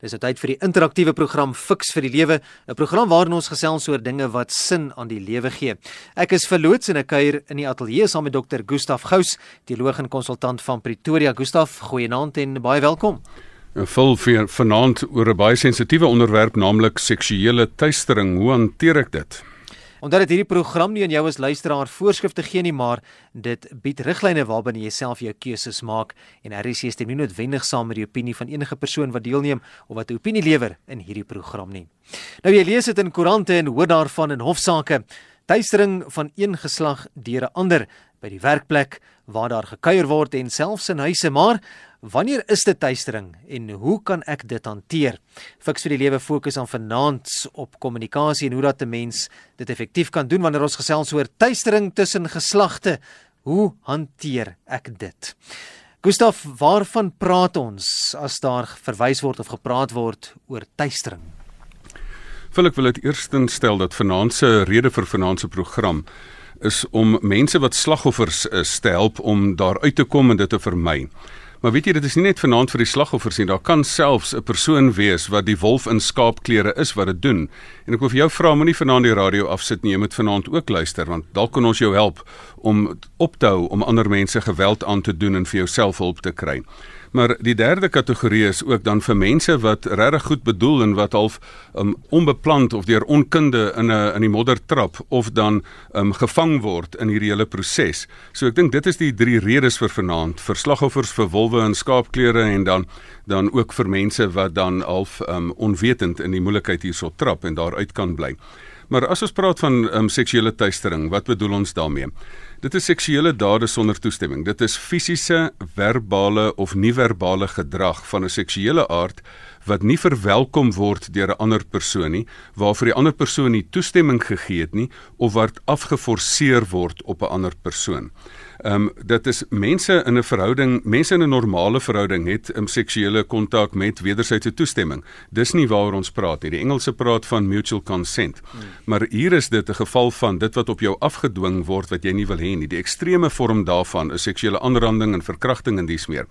Dis tyd vir die interaktiewe program Fix vir die Lewe, 'n program waarin ons gesels oor dinge wat sin aan die lewe gee. Ek is verloots en ek kuier in die ateljee saam met Dr. Gustaf Gous, teoloog en konsultant van Pretoria. Gustaf, goeienaand en baie welkom. En vol vir vanaand oor 'n baie sensitiewe onderwerp, naamlik seksuele teistering. Hoe hanteer ek dit? Omdat dit hierdie program nie aan jou as luisteraar voorskrifte gee nie, maar dit bied riglyne waarbinne jy self jou keuses maak en RC stem nie noodwendig saam met die opinie van enige persoon wat deelneem of wat 'n opinie lewer in hierdie program nie. Nou jy lees dit in koerante en hoor daarvan in hofsaake. Tuistering van een geslag deur 'n ander by die werkplek waar daar gekuier word en selfs in huise, maar Wanneer is dit tuistering en hoe kan ek dit hanteer? Fiks vir die lewe fokus aan vanaand op kommunikasie en hoe dat 'n mens dit effektief kan doen wanneer ons gesels oor tuistering tussen geslagte. Hoe hanteer ek dit? Gustaf, waarvan praat ons as daar verwys word of gepraat word oor tuistering? Ek wil dit eerstens stel dat vanaand se rede vir vanaand se program is om mense wat slagoffers is te help om daar uit te kom en dit te vermy. Maar weet jy, dit is nie net vanaand vir die slagoffers nie, daar kan selfs 'n persoon wees wat die wolf in skaapklere is wat dit doen. En ek wil vir jou vra, moenie vanaand die radio afsit nie, jy moet vanaand ook luister want dalk kan ons jou help om op te hou om ander mense geweld aan te doen en vir jouself hulp te kry. Maar die derde kategorie is ook dan vir mense wat regtig goed bedoel en wat half um, onbeplant of deur onkunde in 'n in die modder trap of dan um, gevang word in hierdie hele proses. So ek dink dit is die drie redes vir vanaand: verslagoffers vir wolwe in skaapklere en dan dan ook vir mense wat dan half um, onwetend in die moeilikheid hierso trap en daar uit kan bly. Maar as ons praat van um, seksuele teistering, wat bedoel ons daarmee? Dit is seksuele dade sonder toestemming. Dit is fisiese, verbale of nie-verbale gedrag van 'n seksuele aard wat nie verwelkom word deur 'n ander persoon nie, waarvoor die ander persoon nie toestemming gegee het nie of wat afgeforceer word op 'n ander persoon. Ehm um, dit is mense in 'n verhouding, mense in 'n normale verhouding het 'n um, seksuele kontak met wederwysige toestemming. Dis nie waaroor ons praat nie. Die Engelse praat van mutual consent. Hmm. Maar hier is dit 'n geval van dit wat op jou afgedwing word wat jy nie wil hê nie. Die ekstreme vorm daarvan is seksuele aanranding en verkrachting en dies meer.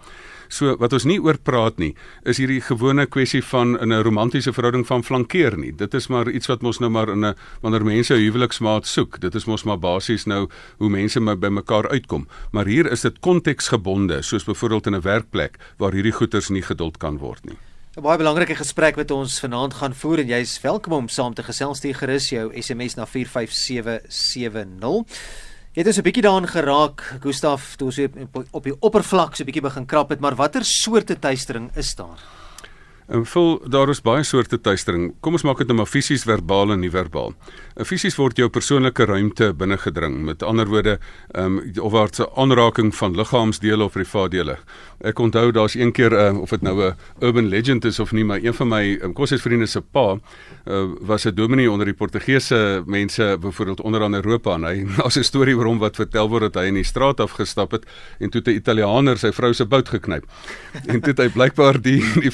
So wat ons nie oor praat nie, is hierdie gewone kwessie van in 'n romantiese verhouding van flankeer nie. Dit is maar iets wat mos nou maar in 'n wanneer mense 'n huweliksmaat soek. Dit is mos maar basies nou hoe mense by mekaar uitkom. Maar hier is dit konteksgebonde, soos byvoorbeeld in 'n werkplek waar hierdie goeters nie geduld kan word nie. 'n Baie belangrike gesprek wat ons vanaand gaan voer en jy's welkom om saam te gesels. Stuur gerus jou SMS na 45770. Jy het ons 'n bietjie daarin geraak, Gustaf, toe ons op die oppervlak so 'n bietjie begin krap het, maar watter soorte tuistering is daar? En vol daar is baie soorte tuistering. Kom ons maak dit nou maar fisies, verbaal en nie verbaal. En fisies word jou persoonlike ruimte binne gedring. Met ander woorde, ehm um, of waar 'n aanraking van liggaamsdele of privaat dele. Ek onthou daar's een keer uh, of dit nou 'n urban legend is of nie, maar een van my um, koshuisvriende se pa uh, was 'n dominee onder die Portugese mense byvoorbeeld onder aan Europa en hy daar's 'n storie oor hom wat vertel word dat hy in die straat afgestap het en toe 'n Italianer sy vrou se bout geknyp. En toe het hy blykbaar die die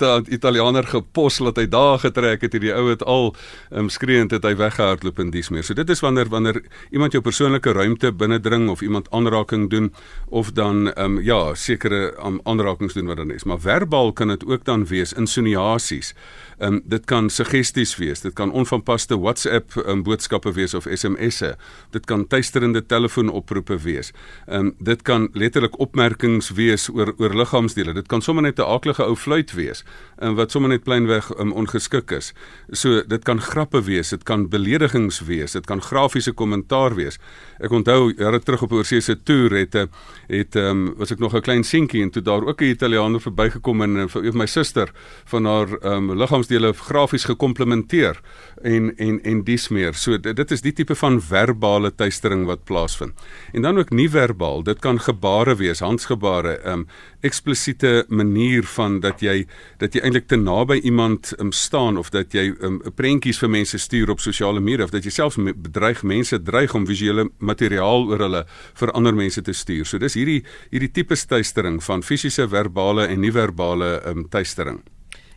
flamboyante Italianer gepos dat hy daar getrek het hierdie ou het al um, skreeuend het hy weggehardloop en dis meer. So dit is wanneer wanneer iemand jou persoonlike ruimte binnendring of iemand aanraking doen of dan um, ja, sekere um, aanrakings doen wat dan is. Maar verbaal kan dit ook dan wees insinuasies. Ehm um, dit kan suggesties wees, dit kan onvanpaste WhatsApp um, boodskappe wees of SMS'e. Dit kan tuisterende telefoonoproepe wees. Ehm um, dit kan letterlik opmerkings wees oor oor liggaamsdele. Dit kan sommer net 'n aaklige ou fluit wees um, wat sommer net pleinweg um, ongeskik is. So dit kan grappe wees, dit kan beledigings wees, dit kan grafiese kommentaar wees. Ek onthou jare terug op 'n oorseese toer het eh, het um, was ek nog 'n klein seentjie en toe daar ook 'n Italiaaner verbygekom en vir my suster van haar um, liggaams dele grafies gekomplementeer en en en dis meer. So dit, dit is die tipe van verbale tuistering wat plaasvind. En dan ook nie verbaal. Dit kan gebare wees, handsgebare, 'n um, eksplisiete manier van dat jy dat jy eintlik te naby iemand um, staan of dat jy 'n um, prentjies vir mense stuur op sosiale media of dat jy selfs bedreig mense dreig om visuele materiaal oor hulle vir ander mense te stuur. So dis hierdie hierdie tipe tuistering van fisiese, verbale en nie verbale um, tuistering.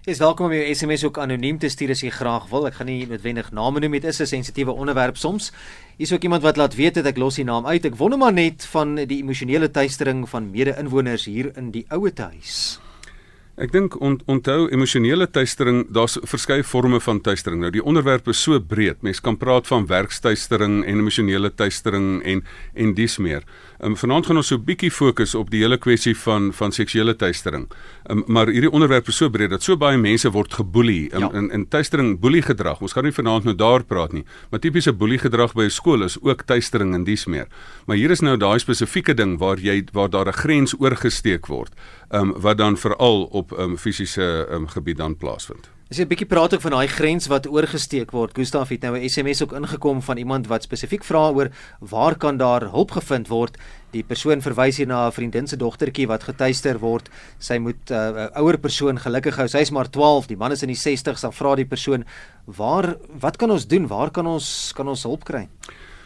Jy is welkom om jou SMS ook anoniem te stuur as jy graag wil. Ek gaan nie noodwendig name noem, dit is 'n sensitiewe onderwerp soms. Hier is ook iemand wat laat weet dat ek los die naam uit. Ek wonder maar net van die emosionele tuistering van mede-inwoners hier in die ouete huis. Ek dink on, onthou emosionele tuistering, daar's verskeie forme van tuistering. Nou die onderwerp is so breed. Mens kan praat van werkstuistering en emosionele tuistering en en dis meer. Um, vanaand gaan ons so 'n bietjie fokus op die hele kwessie van van seksuele tuistering. Um, maar hierdie onderwerp is so breed dat so baie mense word geboelie um, ja. in in tuistering, boelie gedrag. Ons gaan nie vanaand nou daar praat nie, maar tipiese boelie gedrag by 'n skool is ook tuistering en dis meer. Maar hier is nou daai spesifieke ding waar jy waar daar 'n grens oorgesteek word, um, wat dan veral op um, fisiese um, gebied dan plaasvind. As jy 'n bietjie praat ook van daai grens wat oorgesteek word. Gustaf het nou 'n SMS ook ingekom van iemand wat spesifiek vra oor waar kan daar hulp gevind word? Die persoon verwys hier na 'n vriendin se dogtertjie wat getuister word. Sy moet 'n uh, ouer persoon gelukkig hou. Sy's maar 12, die man is in die 60s. Dan vra die persoon: "Waar wat kan ons doen? Waar kan ons kan ons hulp kry?"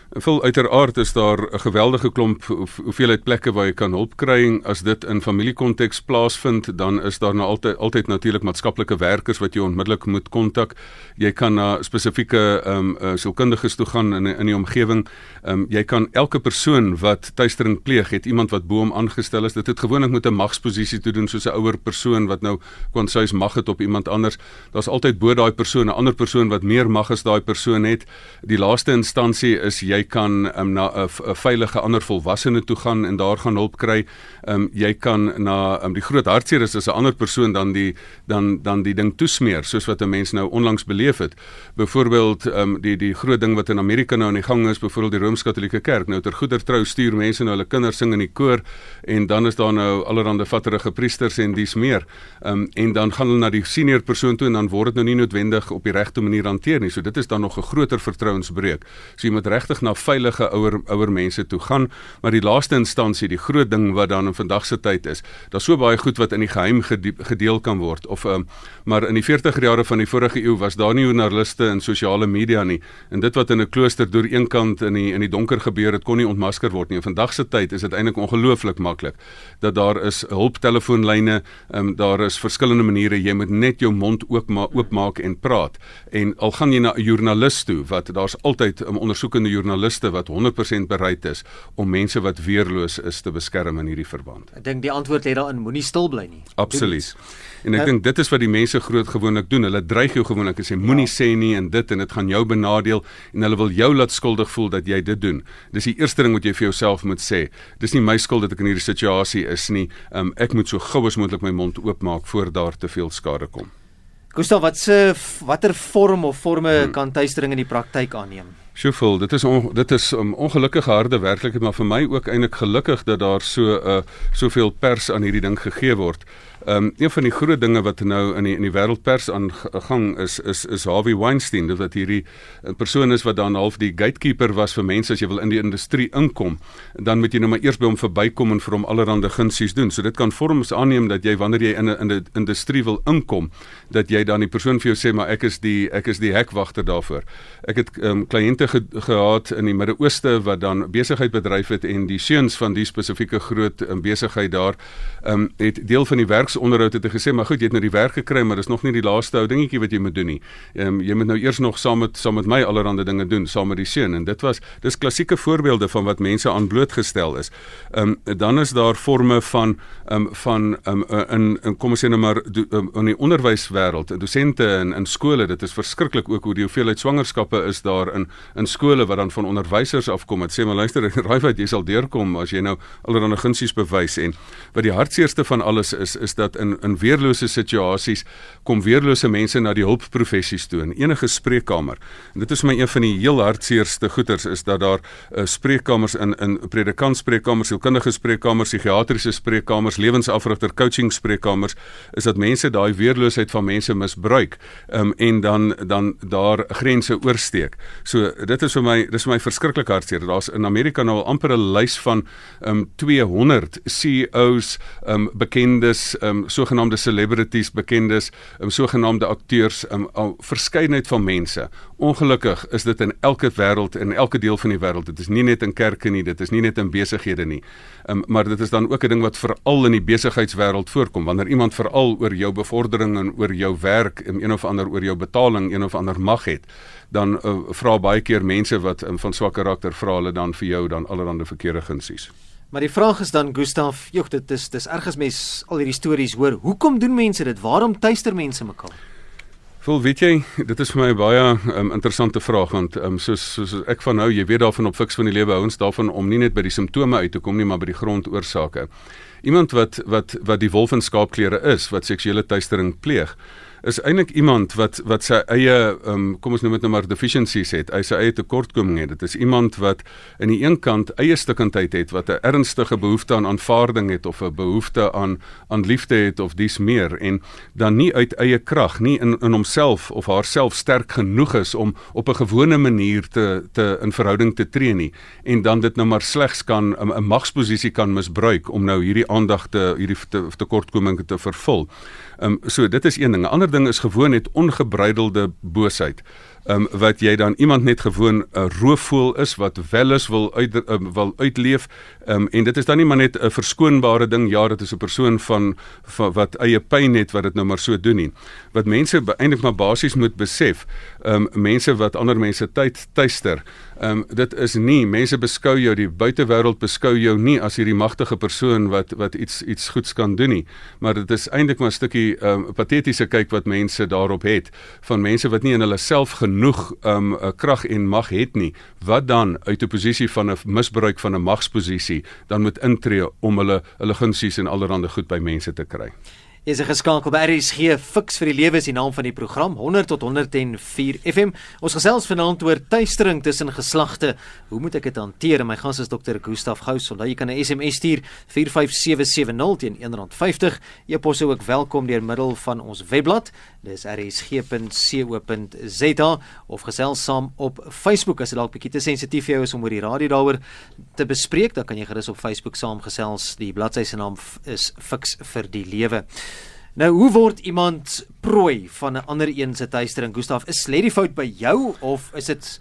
Vol uiteraard is daar 'n geweldige klomp hoeveelheid plekke waar jy kan hulp kry. As dit in familiekonteks plaasvind, dan is daar nou altyd altyd natuurlik maatskaplike werkers wat jy onmiddellik moet kontak. Jy kan na spesifieke ehm um, sielkundiges toe gaan in in die omgewing. Ehm um, jy kan elke persoon wat tuistering pleeg, het iemand wat bo hom aangestel is. Dit het gewoonlik met 'n magsposisie te doen soos 'n ouer persoon wat nou kwansuis mag het op iemand anders. Daar's altyd bo daai persoon 'n ander persoon wat meer mag as daai persoon het. Die laaste instansie is jy kan um, na 'n veilige ander volwassene toe gaan en daar gaan hulp kry. Um, jy kan na um, die groot hartseer is as 'n ander persoon dan die dan dan die ding toesmeer soos wat 'n mens nou onlangs beleef het. Byvoorbeeld um, die die groot ding wat in Amerika nou aan die gang is, byvoorbeeld die Rooms-Katolieke Kerk. Nou ter goeder trou stuur mense nou hulle kinders sing in die koor en dan is daar nou allerlei vatterige priesters en dis meer. Um, en dan gaan hulle na die senior persoon toe en dan word dit nou nie noodwendig op die regte manier hanteer nie. So dit is dan nog 'n groter vertrouensbreuk. So jy moet regtig na veilige ouer ouer mense toe gaan, maar die laaste instansie, die groot ding wat dan in vandag se tyd is, daar's so baie goed wat in die geheim gedeel kan word of um, maar in die 40er jare van die vorige eeu was daar nie joernaliste en sosiale media nie en dit wat in 'n klooster deur een kant in die in die donker gebeur het kon nie ontmasker word nie. In vandag se tyd is dit eintlik ongelooflik maklik dat daar is hulptelefoonlyne, um, daar is verskillende maniere jy moet net jou mond oopmaak oopmaak en praat. En al gaan jy na 'n joernalis toe wat daar's altyd 'n um, ondersoekende joernaliste wat 100% bereid is om mense wat weerloos is te beskerm in hierdie verband. Ek dink die antwoord lê daarin moenie stil bly nie. Absoluut. En ek dink dit is wat die mense groot gewoonlik doen. Hulle dreig jou gewoonlik en sê moenie ja. sê nie en dit en dit gaan jou benadeel en hulle wil jou laat skuldig voel dat jy dit doen. Dis die eerste ding wat jy vir jouself moet sê. Dis nie my skuld dat ek in hierdie situasie is nie. Um, ek moet so gou as moontlik my mond oopmaak voor daar te veel skade kom. Gustav, wat se watter vorm of forme hmm. kan tuistering in die praktyk aanneem? Sjoefel, dit is on, dit is 'n um, ongelukkige harde werklikheid, maar vir my ook eintlik gelukkig dat daar so 'n uh, soveel pers aan hierdie ding gegee word. Ehm um, een van die groot dinge wat nou in die in die wêreldpers aan gang is is is Harvey Weinstein, dit wat hierdie 'n persoon is wat dan half die gatekeeper was vir mense as jy wil in die industrie inkom, dan moet jy nou maar eers by hom verbykom en vir hom allerlei gunsies doen. So dit kan vorms aanneem dat jy wanneer jy in 'n in 'n industrie wil inkom, dat jy dan die persoon vir jou sê maar ek is die ek is die hekwagter daarvoor. Ek het ehm um, kliënte ge, gehad in die Midde-Ooste wat dan besigheid bedryf het en die seuns van die spesifieke groot um, besigheid daar ehm um, het deel van die werks onderhoud het hy gesê maar goed jy het nou die werk gekry maar dis nog nie die laaste ou dingetjie wat jy moet doen nie. Ehm um, jy moet nou eers nog saam met saam met my allerlei dinge doen saam met die seun en dit was dis klassieke voorbeelde van wat mense aan blootgestel is. Ehm um, dan is daar forme van ehm um, van ehm um, in in kom ons sê nou maar um, in die onderwyswêreld, dosente in in skole, dit is verskriklik ook hoe die hoeveelheid swangerskappe is daar in in skole wat dan van onderwysers afkom. Dit sê maar luister, raai wat jy sal deurkom as jy nou allerlei gunsies bewys en wat die hartseerste van alles is is dat in in weerlose situasies kom weerlose mense na die hulpprofessies toe in enige spreekkamer. En dit is my een van die heel hartseerste goeters is dat daar uh, spreekkamers in in predikantspreekkamers, sielkundige spreekkamers, psigiatriese spreekkamers, lewensafrigter coaching spreekkamers is dat mense daai weerloosheid van mense misbruik um, en dan dan daar grense oorsteek. So dit is vir my dis vir my verskriklik hartseer. Daar's in Amerika nou al amper 'n lys van um, 200 CEOs, um, bekendes um, um, sogenaamde celebrities, bekendes, um, sogenaamde akteurs, 'n um, verskeidenheid van mense. Ongelukkig is dit in elke wêreld en elke deel van die wêreld. Dit is nie net in kerke nie, dit is nie net in besighede nie. Um, maar dit is dan ook 'n ding wat veral in die besigheidswêreld voorkom. Wanneer iemand veral oor jou bevordering en oor jou werk en een of ander oor jou betaling, een of ander mag het, dan uh, vra baie keer mense wat um, van swak karakter vra hulle dan vir jou dan allerlei verkeerde gunsies. Maar die vraag is dan Gustaf, joh, dit is dis ergens mens al hierdie stories hoor. Hoekom doen mense dit? Waarom tuister mense mekaar? Vol weet jy, dit is vir my baie um, interessante vraag want um, soos soos ek van nou, jy weet daarvan op fiks van die lewe ouens daarvan om nie net by die simptome uit te kom nie, maar by die grondoorsake. Iemand wat wat wat die wolf in skaapklere is, wat seksuele teistering pleeg, is eintlik iemand wat wat sy eie um, kom ons noem dit nou maar deficiencies het, hy sy eie tekortkominge het. Dit is iemand wat aan die een kant eie stukkendheid het wat 'n ernstige behoefte aan aanvaarding het of 'n behoefte aan aan liefde het of dis meer en dan nie uit eie krag, nie in in homself of haarself sterk genoeg is om op 'n gewone manier te te in verhouding te tree nie en dan dit nou maar slegs kan 'n magsposisie kan misbruik om nou hierdie aandag te hierdie tekortkominge te, te vervul. Ehm um, so dit is een ding. 'n Ander ding is gewoon net ongebreidelde boosheid um, wat jy dan iemand net gewoon 'n roofvoël is wat wel is wil uit um, wil uitleef um, en dit is dan nie maar net 'n verskoonbare ding ja dit is 'n persoon van, van wat eie pyn het wat dit nou maar so doen nie. Wat mense eintlik maar basies moet besef um, mense wat ander mense tyd tuister um, dit is nie mense beskou jou die buitewêreld beskou jou nie as hierdie magtige persoon wat wat iets iets goeds kan doen nie. Maar dit is eintlik maar 'n stukkie um, patetiese kyk wat mense daarop het van mense wat nie in hulle self genoeg genoeg um 'n krag en mag het nie, wat dan uit 'n posisie van 'n misbruik van 'n magsposisie dan moet intree om hulle hulle gunsies en allerlei goed by mense te kry. Is 'n geskakel by RSG Fix vir die lewe is die naam van die program 100 tot 104 FM. Ons gesels vanaand oor tuistering tussen geslagte. Hoe moet ek dit hanteer? My gas is Dr. Gustaf Gous. Onthou jy kan 'n SMS stuur 45770 teen R1.50. E-pos ook welkom deur middel van ons webblad. Dis rsg.co.za of gesels saam op Facebook as dit dalk bietjie te sensitief vir jou is om oor die radio daaroor te bespreek, dan kan jy gerus op Facebook saamgesels. Die bladsy se naam is Fix vir die lewe. Nou, hoe word iemand prooi van 'n ander een se tuistering? Gustaf, is lê die fout by jou of is dit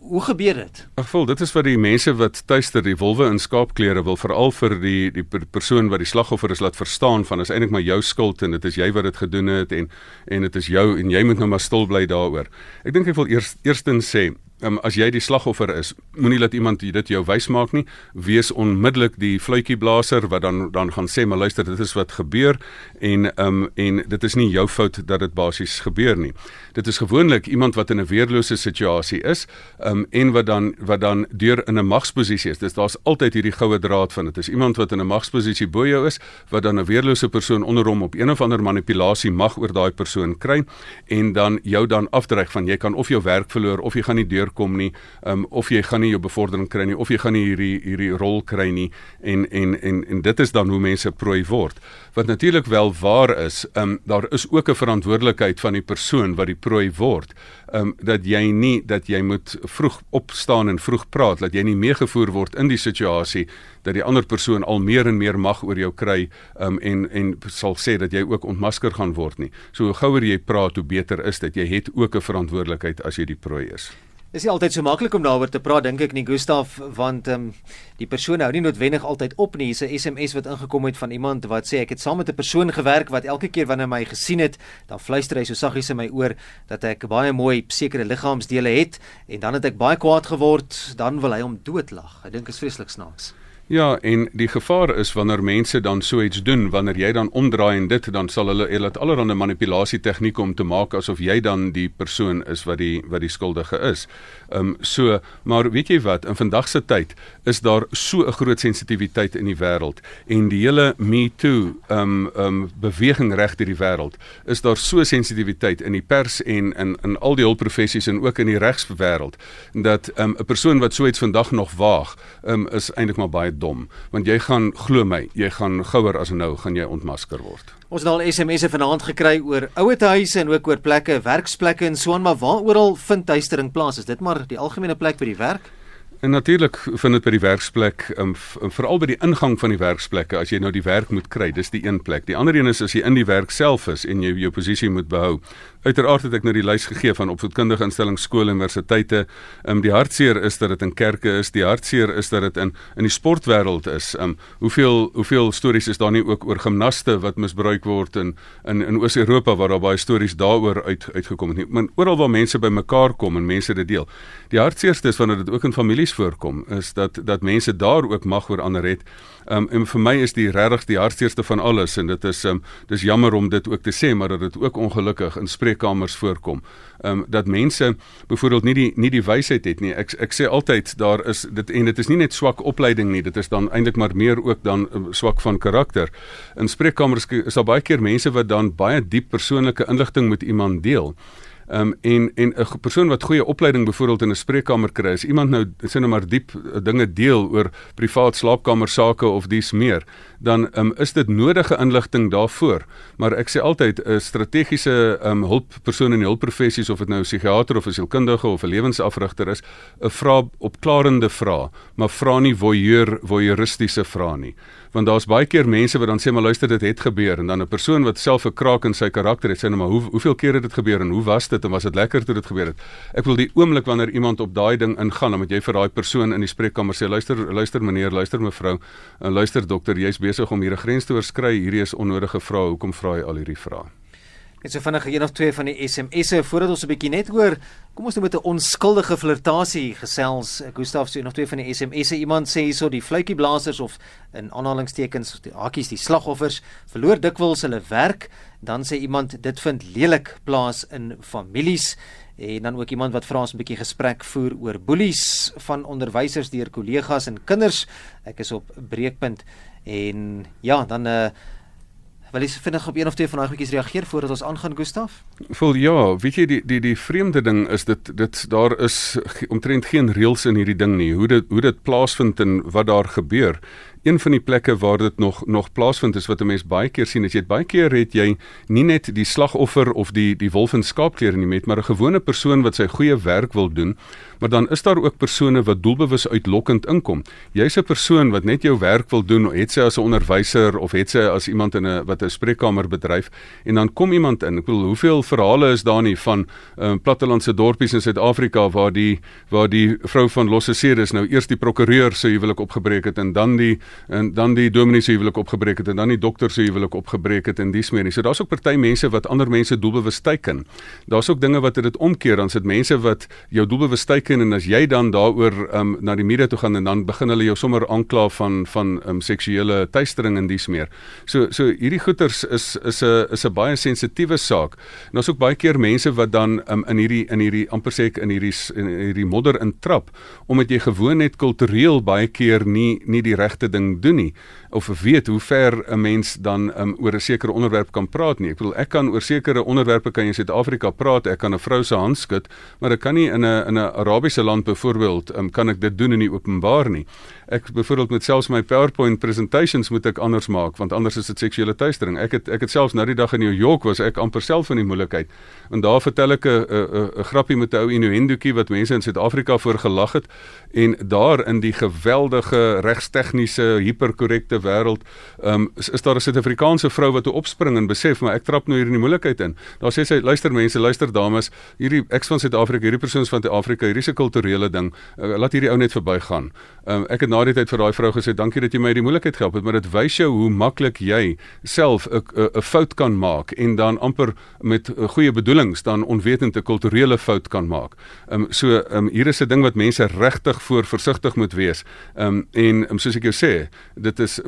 hoe gebeur dit? Ag, vol, dit is vir die mense wat tuister die wolwe in skaapklere wil veral vir die die persoon wat die slagoffer is laat verstaan van is eintlik maar jou skuld en dit is jy wat dit gedoen het en en dit is jou en jy moet nou maar stil bly daaroor. Ek dink ek wil eers eerstens sê um, as jy die slagoffer is, moenie laat iemand dit jou wys maak nie. Wees onmiddellik die fluitjieblaser wat dan dan gaan sê, "Maar luister, dit is wat gebeur en um en dit is nie jou fout dat dit basies gebeur nie." Dit is gewoonlik iemand wat in 'n weerlose situasie is, um en wat dan wat dan deur in 'n magsposisie is. Dis daar's altyd hierdie goue draad van dit is iemand wat in 'n magsposisie bo jou is, wat dan 'n weerlose persoon onder hom op een of ander manipulasie mag oor daai persoon kry en dan jou dan afdreig van jy kan of jou werk verloor of jy gaan nie deur kom nie, um, of jy gaan nie jou bevordering kry nie, of jy gaan nie hierdie hierdie rol kry nie en en en en dit is dan hoe mense prooi word. Wat natuurlik wel waar is, um, daar is ook 'n verantwoordelikheid van die persoon wat die prooi word. Um dat jy nie dat jy moet vroeg opstaan en vroeg praat, dat jy nie meegevoer word in die situasie dat die ander persoon al meer en meer mag oor jou kry um en en sal sê dat jy ook ontmasker gaan word nie. So hoe gouer jy praat, hoe beter is dit. Jy het ook 'n verantwoordelikheid as jy die prooi is. Dis nie altyd so maklik om daaroor te praat dink ek nie Gustaf want ehm um, die persoon hou nie noodwendig altyd op nie. Hier's 'n SMS wat ingekom het van iemand wat sê ek het saam met 'n persoon gewerk wat elke keer wanneer my gesien het, dan fluister hy so saggies in my oor dat ek baie mooi sekere liggaamsdele het en dan het ek baie kwaad geword, dan wil hy hom doodlag. Ek dink is vreeslik snaaks. Ja, en die gevaar is wanneer mense dan so iets doen, wanneer jy dan omdraai en dit dan sal hulle hulle allerlei manipulasie tegnieke om te maak asof jy dan die persoon is wat die wat die skuldige is. Ehm um, so, maar weet jy wat, in vandag se tyd is daar so 'n groot sensitiwiteit in die wêreld en die hele Me Too ehm um, ehm um, beweging reg deur die wêreld is daar so sensitiwiteit in die pers en in in al die hulpprofessies en ook in die regswêreld dat ehm um, 'n persoon wat so iets vandag nog waag, ehm um, is eintlik maar baie dom want jy gaan glo my jy gaan gouer as nou gaan jy ontmasker word Ons het al SMS'e vanaand gekry oor ouer huise en ook oor plekke werksplekke en so aan maar waar oral vind tuistering plaas is dit maar die algemene plek by die werk En natuurlik vind dit by die werksplek, um, veral by die ingang van die werksplekke as jy nou die werk moet kry, dis die een plek. Die ander een is as jy in die werk self is en jy jou posisie moet behou. Uiteraard het ek nou die lys gegee van opvoedkundige instellings, skole, universiteite. Ehm um, die hartseer is dat dit in kerke is, die hartseer is dat dit in in die sportwêreld is. Ehm um, hoeveel hoeveel stories is daar nie ook oor gimnaste wat misbruik word in in in Oos-Europa waar daar baie stories daaroor uit uitgekom het nie. Maar oral waar mense bymekaar kom en mense dit deel. Die hartseerste is wanneer dit ook in families voorkom is dat dat mense daar ook mag oor ander het. Um, en vir my is die regtig die hartseerste van alles en dit is um, dis jammer om dit ook te sê maar dat dit ook ongelukkig in spreekkamers voorkom. Ehm um, dat mense byvoorbeeld nie die nie die wysheid het nie. Ek ek sê altyd daar is dit en dit is nie net swak opleiding nie, dit is dan eintlik maar meer ook dan um, swak van karakter. In spreekkamers is daar baie keer mense wat dan baie diep persoonlike inligting met iemand deel. Ehm um, en en 'n persoon wat goeie opleiding byvoorbeeld in 'n spreekkamer kry, as iemand nou sê nou maar diep uh, dinge deel oor privaat slaapkamer sake of dies meer, dan um, is dit nodige inligting daarvoor. Maar ek sê altyd 'n strategiese um, hulppersoon in die hulpprofessies of dit nou 'n psigiater of 'n sielkundige of 'n lewensafrigter is, 'n vra opklarende vrae, maar vra nie voyeur voyeuristiese vrae nie want daar's baie keer mense wat dan sê maar luister dit het gebeur en dan 'n persoon wat self 'n kraak in sy karakter het sê nou maar hoe hoeveel keer het dit gebeur en hoe was dit en was dit lekker toe dit gebeur het. Ek wil die oomblik wanneer iemand op daai ding ingaan dan moet jy vir daai persoon in die spreekkamer sê luister luister meneer luister mevrou. En luister dokter jy's besig om hier 'n grens te oorskry. Hierdie is onnodige vrae. Hoekom vra jy al hierdie vrae Net so vinnig een of twee van die SMS'e voordat ons 'n bietjie net hoor. Kom ons nou met 'n onskuldige flirtasie gesels. Gustaf sê een of twee van die SMS'e. Iemand sê hierso die fluitjieblassers of in aanhalingstekens die hakies die slagoffers verloor dikwels hulle werk. Dan sê iemand dit vind lelik plaas in families. En dan ook iemand wat vra ons 'n bietjie gesprek voer oor boelies van onderwysers deur kollegas en kinders. Ek is op breekpunt en ja, dan 'n uh, Wil jy vinnig op een of twee van daai goedjies reageer voordat ons aangaan Gustaf? Vol ja, weet jy die die die vreemde ding is dit dit daar is omtrent geen reëls in hierdie ding nie. Hoe dit hoe dit plaasvind en wat daar gebeur een van die plekke waar dit nog nog plaasvind is wat 'n mens baie keer sien, as jy baie keer het jy nie net die slagoffer of die die wolf in skaapklere nie met, maar 'n gewone persoon wat sy goeie werk wil doen, maar dan is daar ook persone wat doelbewus uitlokkend inkom. Jy's 'n persoon wat net jou werk wil doen, het sy as 'n onderwyser of het sy as iemand in 'n wat 'n spreekkamer bedryf en dan kom iemand in. Ek bedoel, hoeveel verhale is daar nie van um, plattelandse dorpies in Suid-Afrika waar die waar die vrou van Losse See is nou eers die prokureur se huwelik opgebreek het en dan die en dan die dominee se huwelik opgebreek het en dan die dokter se huwelik opgebreek het en dis meer nie. So daar's ook party mense wat ander mense doelbewus teiken. Daar's ook dinge wat dit omkeer dan sit mense wat jou doelbewus teiken en as jy dan daaroor um, na die media toe gaan en dan begin hulle jou sommer aankla van van um, seksuele teistering en dis meer. So so hierdie goeters is is 'n is 'n baie sensitiewe saak. En daar's ook baie keer mense wat dan um, in hierdie in hierdie amper sê ek in hierdie in hierdie modder intrap omdat jy gewoon net kultureel baie keer nie nie die regte ding ding doen nie of weet hoe ver 'n mens dan um, oor 'n sekere onderwerp kan praat nie. Ek bedoel ek kan oor sekere onderwerpe kan in Suid-Afrika praat. Ek kan 'n vrou se hand skud, maar ek kan nie in 'n in 'n Arabiese land byvoorbeeld um, kan ek dit doen in die openbaar nie. Ek byvoorbeeld met selfs my PowerPoint presentations moet ek anders maak want anders is dit seksuele teistering. Ek het ek het selfs nou die dag in New York was ek amper self in die moeilikheid. En daar vertel ek 'n 'n 'n grappie met 'n ou innuendoetjie wat mense in Suid-Afrika voor gelag het en daar in die geweldige regstegniese hiperkorrekte wêreld, um, is, is daar 'n Suid-Afrikaanse vrou wat opspring en besef maar ek trap nou hier in die moeilikheid in. Daar sê sy, luister mense, luister dames, hierdie ek's van Suid-Afrika, hierdie persoon is van Suid-Afrika, hierdie 'n kulturele ding. Uh, laat hierdie ou net verbygaan. Um, ek het na die tyd vir daai vrou gesê, dankie dat jy my uit die moeilikheid gehelp het, maar dit wys jou hoe maklik jy self 'n fout kan maak en dan amper met uh, goeie bedoelings dan onwetend 'n kulturele fout kan maak. Ehm um, so ehm um, hier is 'n ding wat mense regtig voor versigtig moet wees. Ehm um, en um, soos ek jou sê, dit is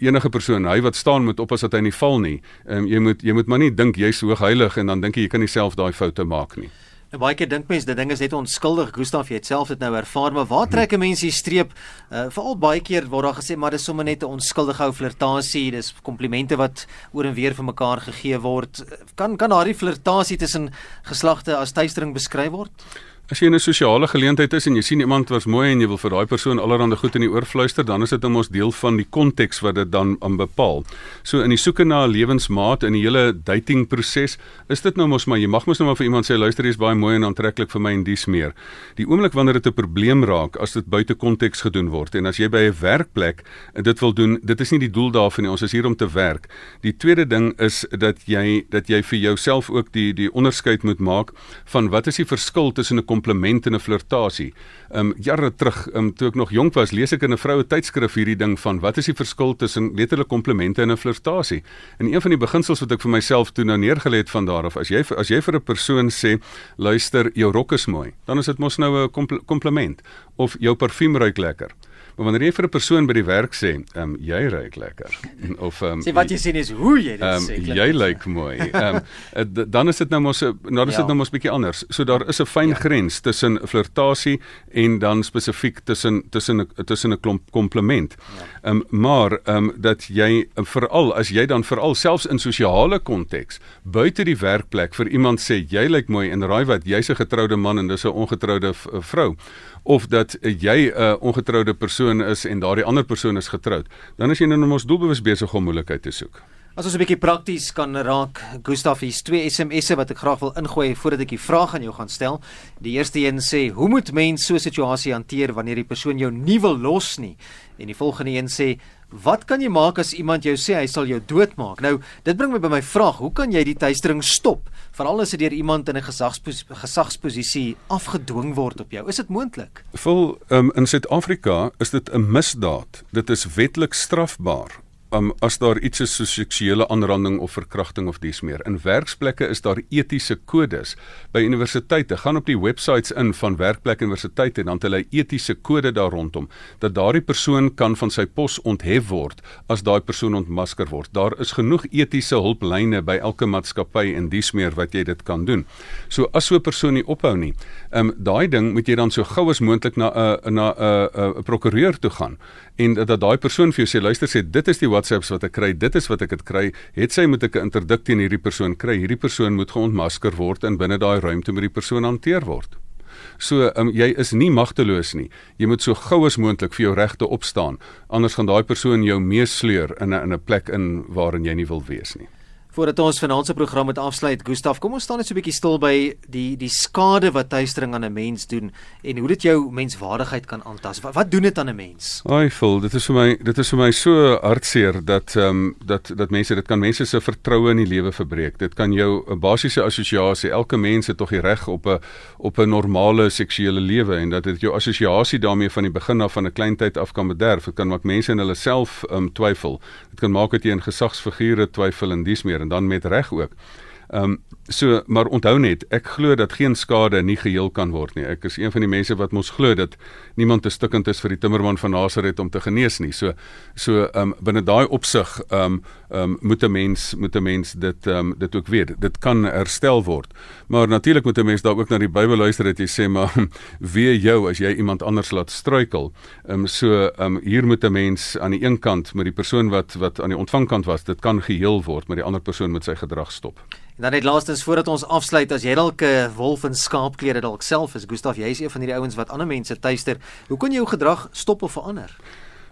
enige persoon, hy wat staan moet oppas dat hy nie val nie. Ehm um, jy moet jy moet maar nie dink jy's so heilig en dan dink jy jy kan nie self daai foute maak nie. Nou baie keer dink mense dit ding is net onskuldig. Gustaf, jy het self dit nou ervaar, maar waar trek 'n mens die streep? Uh, Veral baie keer word daar gesê maar dis sommer net 'n onskuldige ou flirtasie, dis komplimente wat oor en weer vir mekaar gegee word. Kan kan daardie flirtasie tussen geslagte as tuistering beskryf word? As jy 'n sosiale geleentheid is en jy sien iemand wat mooi en jy wil vir daai persoon allerhande goed in die oor fluister, dan is dit om ons deel van die konteks wat dit dan aan bepaal. So in die soeke na 'n lewensmaat in die hele dating proses, is dit nou mos maar jy mag mos nou maar vir iemand sê luister jy's baie mooi en aantreklik vir my en dis meer. Die oomblik wanneer dit 'n probleem raak as dit buite konteks gedoen word en as jy by 'n werkplek dit wil doen, dit is nie die doel daarvan nie. Ons is hier om te werk. Die tweede ding is dat jy dat jy vir jouself ook die die onderskeid moet maak van wat is die verskil tussen 'n kompliment en 'n flirtasie. Um jare terug, um toe ek nog jonk was, lees ek in 'n vroue tydskrif hierdie ding van wat is die verskil tussen letterlik komplimente en 'n flirtasie. En een van die beginsels wat ek vir myself toe nou neergelê het van daar af, as jy as jy vir 'n persoon sê, luister, jou rok is mooi, dan is dit mos nou 'n kompliment of jou parfuum ruik lekker. Maar wanneer jy vir 'n persoon by die werk sê, ehm um, jy ruik lekker of ehm um, sê wat jy sê is hoe jy dit um, sê. Jy lyk mooi. Ehm um, dan is dit nou mos nou is dit ja. nou mos bietjie anders. So daar is 'n fyn ja. grens tussen flirtasie en dan spesifiek tussen tussen tussen 'n klomp kompliment. Ja. Ehm ja. um, maar ehm um, dat jy veral as jy dan veral selfs in sosiale konteks buite die werkplek vir iemand sê jy lyk mooi en raai wat jy's 'n getroude man en dis 'n ongetroude vrou of dat jy 'n uh, ongetroude persoon is en daardie ander persoon is getroud, dan is jy nou mos doelbewus besig om moeilikheid te soek. As ons 'n bietjie prakties kan raak, Gustaf, hier's twee SMS'e wat ek graag wil ingooi voordat ek die vraag aan jou gaan stel. Die eerste een sê: "Hoe moet mens so 'n situasie hanteer wanneer die persoon jou nie wil los nie?" En die volgende een sê: Wat kan jy maak as iemand jou sê hy sal jou doodmaak? Nou, dit bring my by my vraag, hoe kan jy die tuistering stop? Veral as dit deur iemand in 'n gesagspos gesagsposisie afgedwing word op jou. Is dit moontlik? Vol um, in Suid-Afrika is dit 'n misdaad. Dit is wetlik strafbaar um, as daar iets is so seksuele aanranding of verkrachting of dies meer. In werksplekke is daar etiese kodes. By universiteite gaan op die websites in van werkplek universiteite en dan het hulle etiese kode daar rondom dat daardie persoon kan van sy pos onthef word as daai persoon ontmasker word. Daar is genoeg etiese hulplyne by elke maatskappy en dies meer wat jy dit kan doen. So as so 'n persoon nie ophou nie, ehm um, daai ding moet jy dan so gou as moontlik na 'n uh, na 'n uh, 'n uh, prokureur toe gaan en dat daai persoon vir jou sê luister sê dit is die WhatsApps wat ek kry, dit is wat ek het kry. Het sy moet ek 'n interdik teen hierdie persoon kry. Hierdie persoon moet geontmasker word en binne daai ruimte moet die persoon hanteer word. So, um, jy is nie magteloos nie. Jy moet so gou as moontlik vir jou regte opstaan. Anders gaan daai persoon jou meesleur in 'n in 'n plek in waarin jy nie wil wees nie. Voordat ons vanaand se program met afsluit, Gustaf, kom ons staan net so 'n bietjie stil by die die skade wat tuistering aan 'n mens doen en hoe dit jou menswaardigheid kan aantas. Wat, wat doen dit aan 'n mens? Ai, voel, dit is vir my dit is vir my so hartseer dat ehm um, dat dat mense dit kan mense se vertroue in die lewe verbreek. Dit kan jou 'n basiese assosiasie. Elke mens het tog die reg op 'n op 'n normale seksuele lewe en dat dit jou assosiasie daarmee van die begin af van 'n klein tyd af kan bederf. Dit kan maak mense in hulle self ehm um, twyfel. Dit kan maak dat jy in gesagsfigure twyfel en dies meer en dan met reg ook. Ehm um, so maar onthou net, ek glo dat geen skade nie geheel kan word nie. Ek is een van die mense wat mos glo dat niemand te stukkend is vir die timmerman van Nasaret om te genees nie. So so ehm um, binne daai opsig ehm um, ehm um, moet 'n mens moet 'n mens dit ehm um, dit ook weet. Dit kan herstel word. Maar natuurlik moet 'n mens dalk ook na die Bybel luister dat jy sê maar wie jou as jy iemand anders laat struikel. Ehm um, so ehm um, hier moet 'n mens aan die een kant met die persoon wat wat aan die ontvangkant was, dit kan geheel word, maar die ander persoon moet sy gedrag stop. En dan net laastens voordat ons afsluit, as jy dalk 'n wolf in skaapklere dalk self is, Gustaf, jy is een van hierdie ouens wat ander mense tuister. Hoe kan jy jou gedrag stop of verander?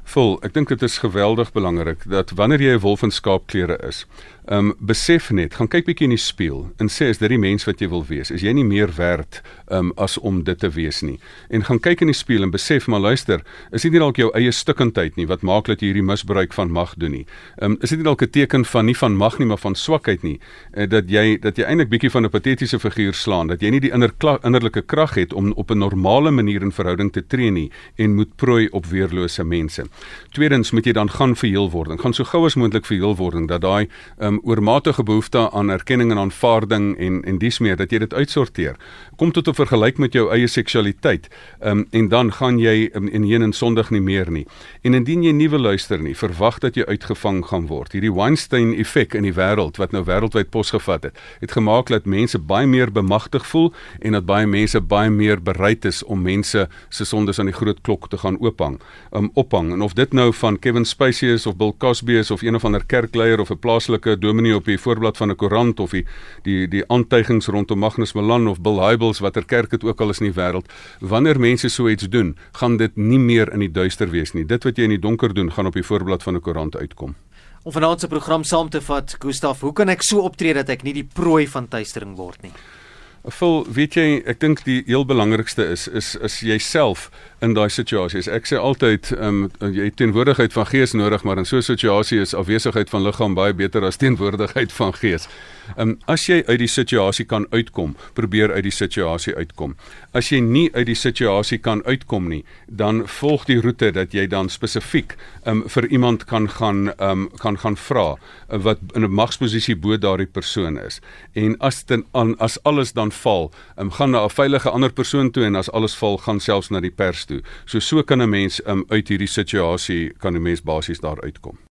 Vol, ek dink dit is geweldig belangrik dat wanneer jy 'n wolf in skaapklere is, um besef net, gaan kyk bietjie in die spieël en sê is dit die mens wat jy wil wees? Is jy nie meer werd um as om dit te wees nie? En gaan kyk in die spieël en besef maar luister, is dit nie dalk jou eie stukkendheid nie wat maak dat jy hierdie misbruik van mag doen nie? Um is dit nie dalk 'n teken van nie van mag nie, maar van swakheid nie? Uh, dat jy dat jy eintlik bietjie van 'n patetiese figuur slaan, dat jy nie die inner innerlike krag het om op 'n normale manier in verhouding te tree nie en moet prooi op weerlose mense. Tweedens moet jy dan gaan verheel word. Gaan so gou as moontlik verheel word dat daai um oormatige behoefte aan erkenning en aanvaarding en en dies meer dat jy dit uitsorteer. Kom tot 'n vergelyk met jou eie seksualiteit. Ehm um, en dan gaan jy um, in heen en sondig nie meer nie. En indien jy nie wil luister nie, verwag dat jy uitgevang gaan word. Hierdie Weinstein effek in die wêreld wat nou wêreldwyd posgevat het, het gemaak dat mense baie meer bemagtig voel en dat baie mense baie meer bereid is om mense se sondes aan die groot klok te gaan oophang. Um ophang. En of dit nou van Kevin Spacey is of Bill Cosby is of een of ander kerkleier of 'n plaaslike dominee op die voorblad van 'n koerant of die die die aantuigings rondom Magnus Malan of Bill Hybels watter kerk dit ook al is in die wêreld wanneer mense so iets doen gaan dit nie meer in die duister wees nie. Dit wat jy in die donker doen gaan op die voorblad van 'n koerant uitkom. Om vanaand se program saam te vat Gustaf hoe kan ek so optree dat ek nie die prooi van tuistering word nie Vol, weet jy, ek dink die heel belangrikste is is is jouself in daai situasies. Ek sê altyd, ehm um, jy het teenwoordigheid van gees nodig, maar in so 'n situasie is afwesigheid van liggaam baie beter as teenwoordigheid van gees. Ehm um, as jy uit die situasie kan uitkom, probeer uit die situasie uitkom. As jy nie uit die situasie kan uitkom nie, dan volg die roete dat jy dan spesifiek ehm um, vir iemand kan gaan ehm um, kan gaan vra uh, wat in 'n magsposisie bo daardie persoon is. En as dit aan as alles dan val, ehm um, gaan na 'n veilige ander persoon toe en as alles val, gaan selfs na die pers toe. So so kan 'n mens um, uit hierdie situasie kan 'n mens basies daar uitkom.